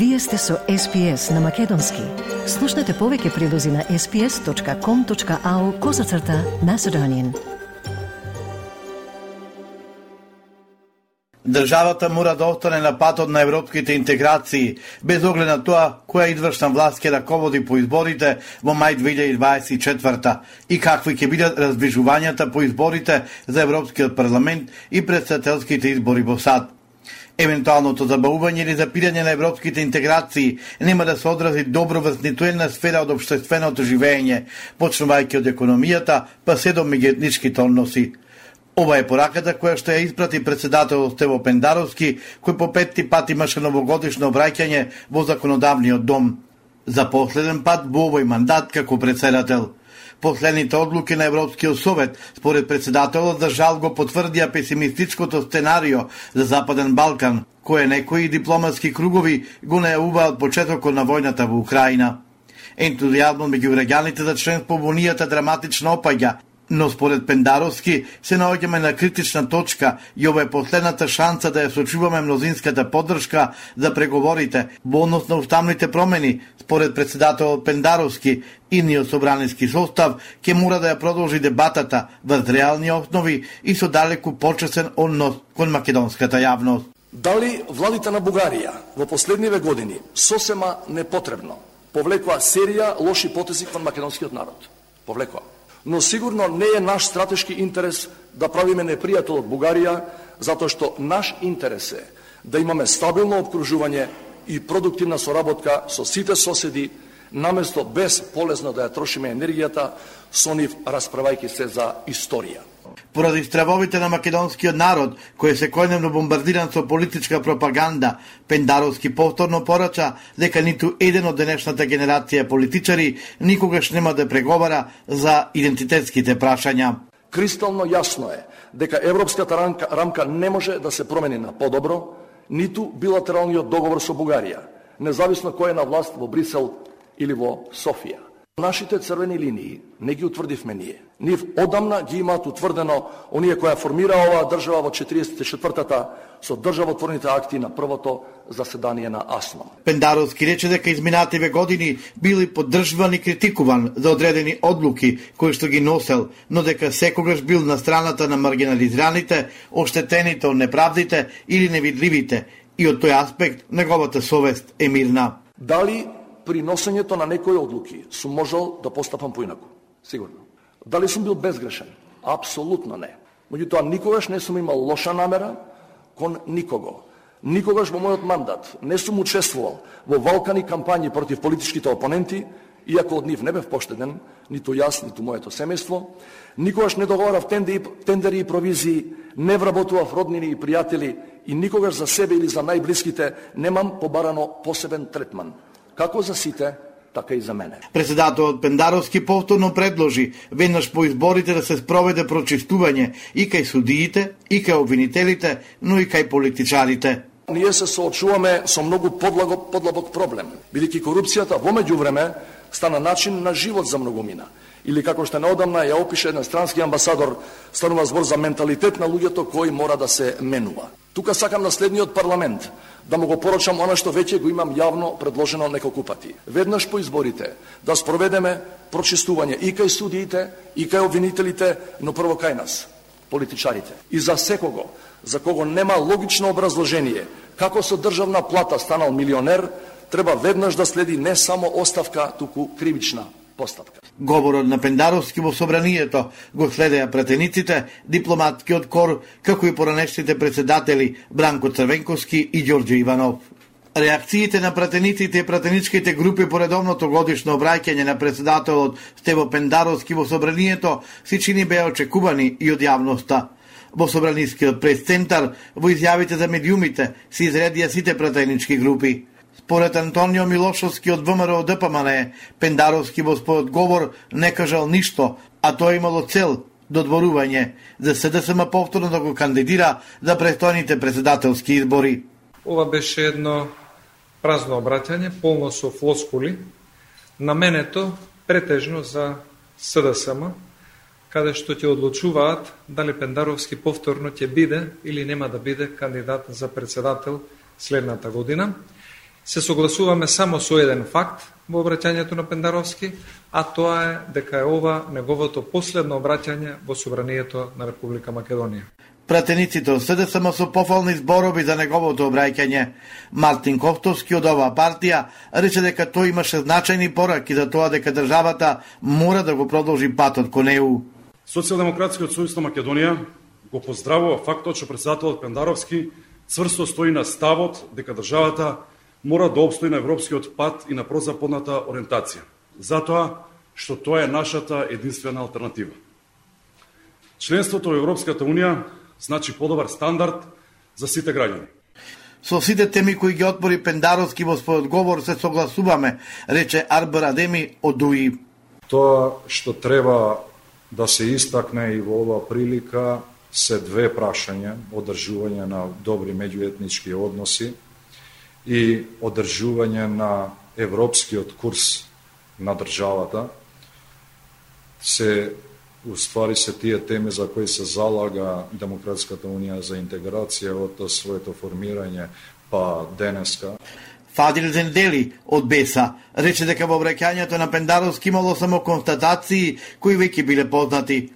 Вие сте со SPS на Македонски. Слушнете повеќе прилози на sps.com.au козацрта на Седонин. Државата мора да остане на патот на европските интеграции, без оглед на тоа која извршна власт ќе раководи по изборите во мај 2024 и какви ќе бидат раздвижувањата по изборите за Европскиот парламент и председателските избори во САД. Евентуалното забавување или запирање на европските интеграции нема да се одрази добро врз ниту една сфера од обштественото живење, почнувајќи од економијата, па се до меѓуетничките односи. Ова е пораката која што ја испрати председателот Стево Пендаровски, кој по петти пат имаше новогодишно враќање во законодавниот дом. За последен пат во овој мандат како председател. Последните одлуки на Европскиот совет, според председателот, за жал го потврдија песимистичкото сценарио за Западен Балкан, кое некои дипломатски кругови го најавуваат почетокот на војната во Украина. Ентузијазмот меѓу граѓаните за членство во Унијата драматично опаѓа но според Пендаровски се наоѓаме на критична точка и ова е последната шанса да ја сочуваме мнозинската поддршка за преговорите во однос на уставните промени. Според председател Пендаровски, идниот собраниски состав ќе мора да ја продолжи дебатата врз реални основи и со далеку почесен однос кон македонската јавност. Дали владите на Бугарија во последниве години сосема непотребно повлекува серија лоши потези кон македонскиот народ? Повлекува но сигурно не е наш стратешки интерес да правиме непријател од Бугарија, затоа што наш интерес е да имаме стабилно обкружување и продуктивна соработка со сите соседи, наместо без полезно да ја трошиме енергијата со нив расправајќи се за историја. Поради стравовите на македонскиот народ, кој се којневно бомбардиран со политичка пропаганда, Пендаровски повторно порача дека ниту еден од денешната генерација политичари никогаш нема да преговара за идентитетските прашања. Кристално јасно е дека европската рамка, рамка не може да се промени на подобро, ниту билатералниот договор со Бугарија, независно кој е на власт во Брисел или во Софија. Нашите црвени линии не ги утврдивме ние. Нив одамна ги имаат утврдено оние која формира оваа држава во 44-та со државотворните акти на првото заседание на АСМА. Пендаровски рече дека изминативе години били поддржуван и критикуван за одредени одлуки кои што ги носел, но дека секогаш бил на страната на маргинализираните, оштетените од неправдите или невидливите и од тој аспект неговата совест е мирна. Дали при носењето на некои одлуки сум можел да постапам поинаку. Сигурно. Дали сум бил безгрешен? Апсолутно не. Меѓутоа, никогаш не сум имал лоша намера кон никого. Никогаш во мојот мандат не сум учествувал во валкани кампањи против политичките опоненти, иако од нив не бев поштеден, ниту јас, ниту моето семејство, никогаш не договорав тендери и провизии, не вработував роднини и пријатели и никогаш за себе или за најблиските немам побарано посебен третман како за сите, така и за мене. Председателот Пендаровски повторно предложи веднаш по изборите да се спроведе прочистување и кај судиите, и кај обвинителите, но и кај политичарите. Ние се соочуваме со многу подлабок, подлабок проблем, бидејќи корупцијата во меѓувреме стана начин на живот за многумина. Или како што неодамна ја опише еден странски амбасадор, станува збор за менталитет на луѓето кои мора да се менува. Тука сакам на следниот парламент да му го порачам она што веќе го имам јавно предложено неколку пати. Веднаш по изборите да спроведеме прочистување и кај судиите, и кај обвинителите, но прво кај нас, политичарите. И за секого, за кого нема логично образложение, како со државна плата станал милионер, треба веднаш да следи не само оставка, туку кривична постапка. Говорот на Пендаровски во собранието го следеа пратениците, дипломатскиот кор, како и поранешните председатели Бранко Црвенковски и Ѓорѓе Иванов. Реакциите на пратениците и пратеничките групи по редовното годишно обраќање на председателот Стево Пендаровски во собранието се чини беа очекувани и од јавноста. Во Собранискиот пресцентар во изјавите за медиумите, се изредија сите пратенички групи. Поред Антонио Милошовски од ВМРО ДПМН, Пендаровски во својот говор не кажал ништо, а тоа имало цел додворување за СДСМ повторно да го кандидира за престојните председателски избори. Ова беше едно празно обраќање, полно со флоскули, наменето претежно за СДСМ, каде што ќе одлучуваат дали Пендаровски повторно ќе биде или нема да биде кандидат за председател следната година. Се согласуваме само со еден факт во обраќањето на Пендаровски, а тоа е дека е ова неговото последно обраќање во собранието на Република Македонија. Пратениците од СДСМ со пофални зборови за неговото обраќање. Мартин Ковтовски од оваа партија рече дека тој имаше значајни пораки за тоа дека државата мора да го продолжи патот кон ЕУ. Социјалдемократскиот сојуз на Македонија го поздравува фактот што председателот Пендаровски цврсто стои на ставот дека државата мора да обстои на европскиот пат и на прозападната ориентација. Затоа што тоа е нашата единствена алтернатива. Членството во Европската Унија значи подобар стандард за сите граѓани. Со сите теми кои ги отпори Пендаровски во својот говор се согласуваме, рече Арбер Адеми од ДУИ. Тоа што треба да се истакне и во оваа прилика се две прашања, одржување на добри меѓуетнички односи и одржување на европскиот курс на државата, се уствари се тие теми за кои се залага Демократската унија за интеграција од своето формирање па денеска. Фадил Зендели од Беса рече дека во обраќањето на Пендаровски имало само констатации кои веќе биле познати.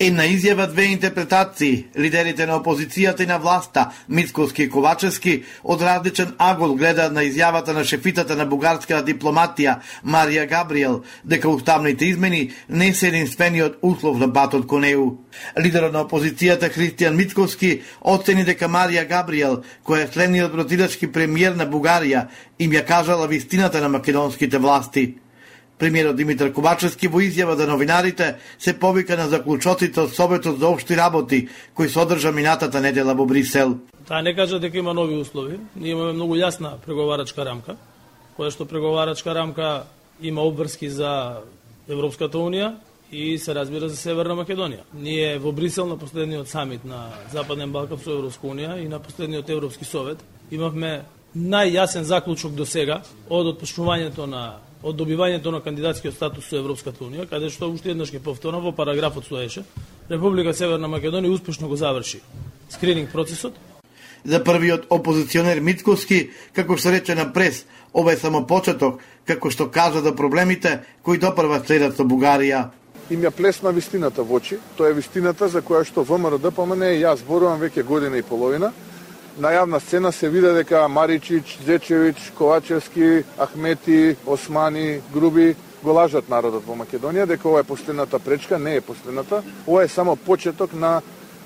Една изјава две интерпретации. Лидерите на опозицијата и на власта, Мицковски и Ковачевски, од различен агол гледа на изјавата на шефитата на бугарската дипломатија Марија Габриел дека уставните измени не се единствениот услов на батот кон ЕУ. Лидерот на опозицијата Христијан Мицковски оцени дека Марија Габриел, која е следниот протидачки премиер на Бугарија, им ја кажала вистината на македонските власти. Премиерот Димитар Кубачевски во изјава за новинарите се повика на заклучоците од Советот за обшти работи, кој се одржа минатата недела во Брисел. Таа не кажа дека има нови услови. Ние имаме многу јасна преговарачка рамка, која што преговарачка рамка има обврски за Европската Унија и се разбира за Северна Македонија. Ние во Брисел на последниот самит на Западен Балкан со Европска Унија и на последниот Европски совет имавме најјасен заклучок до сега од отпочнувањето на од добивањето на кандидатскиот статус со Европската Унија, каде што уште еднаш ќе повторам во параграфот стоеше, Република Северна Македонија успешно го заврши скрининг процесот. За првиот опозиционер Митковски, како што рече на прес, ова е само почеток, како што кажа за проблемите кои допрва следат со Бугарија. Им ја плесна вистината во очи, тоа е вистината за која што ВМРО ДПМН и јас зборувам веќе година и половина, на јавна сцена се виде дека Маричич, Зечевич, Ковачевски, Ахмети, Османи, Груби го лажат народот во Македонија, дека ова е последната пречка, не е последната. Ова е само почеток на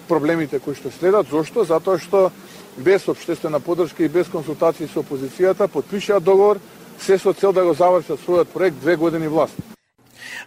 проблемите кои што следат. Зошто? Затоа што без обштествена подршка и без консултации со опозицијата подпишаа договор се со цел да го завршат својот проект две години власт.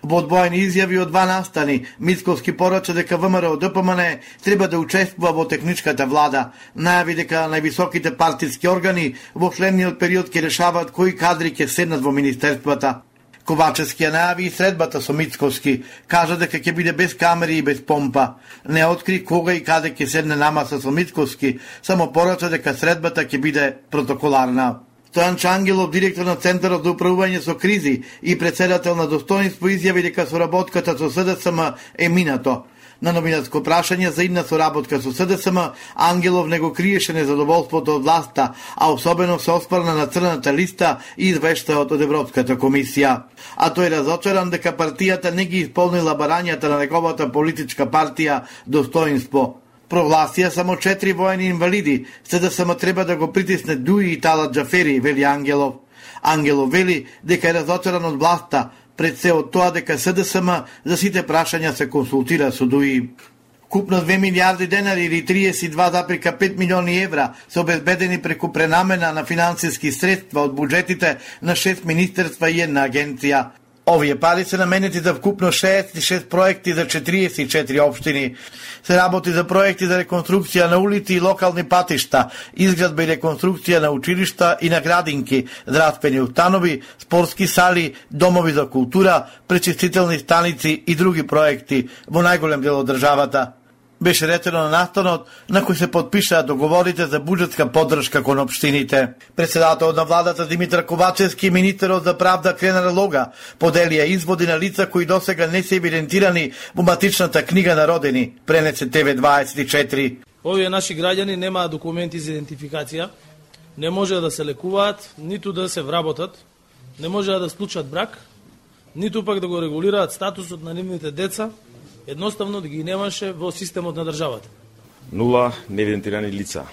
Во одбоени изјави од два настани, Мицковски порача дека ВМРО ДПМН треба да учествува во техничката влада. Најави дека највисоките партиски органи во следниот период ќе решаваат кои кадри ќе седнат во министерствата. Ковачевски ја најави и средбата со Мицковски. Кажа дека ќе биде без камери и без помпа. Не откри кога и каде ќе седне намаса со Мицковски, само порача дека средбата ќе биде протоколарна. Стојан Чангелов, директор на Центарот за управување со кризи и председател на достоинство, изјави дека соработката со СДСМ е минато. На новинарско прашање за идна соработка со СДСМ, Ангелов не го криеше незадоволството од власта, а особено се оспарна на црната листа и извештајот од Европската комисија. А тој разочаран дека партијата не ги исполнила барањата на неговата политичка партија Достоинство прогласија само четири воени инвалиди, се да само треба да го притисне Дуи и Тала Джафери, вели Ангелов. Ангелов вели дека е разочаран од власта, пред се од тоа дека СДСМ за сите прашања се консултира со Дуи. Купно 2 милиарди денари или 32,5 милиони евра се обезбедени преку пренамена на финансиски средства од буџетите на 6 министерства и една агенција. Овие пари се наменети за да вкупно 66 проекти за 44 општини. Се работи за проекти за реконструкција на улици и локални патишта, изградба и реконструкција на училишта и на градинки, здравствени установи, спортски сали, домови за култура, пречистителни станици и други проекти во најголем дел од државата беше речено на настанот на кој се подпишаа договорите за буџетска поддршка кон општините. Председател на владата Димитар Ковачевски и министерот за правда Кренар Лога поделија изводи на лица кои досега не се евидентирани во матичната книга на родени, пренесе ТВ24. Овие наши граѓани немаат документи за идентификација, не може да се лекуваат, ниту да се вработат, не може да склучат брак, ниту пак да го регулираат статусот на нивните деца, едноставно да ги немаше во системот на државата. Нула неидентирани лица.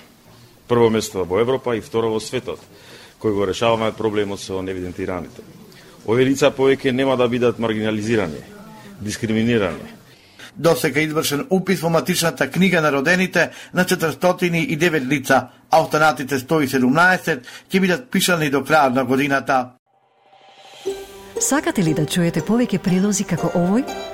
Прво место во Европа и второ во светот, кој го решаваме проблемот со невидентираните. Овие лица повеќе нема да бидат маргинализирани, дискриминирани. Досека извршен упис во матичната книга на родените на 409 лица, а останатите 117 ќе бидат пишани до крајот на годината. Сакате ли да чуете повеќе прилози како овој?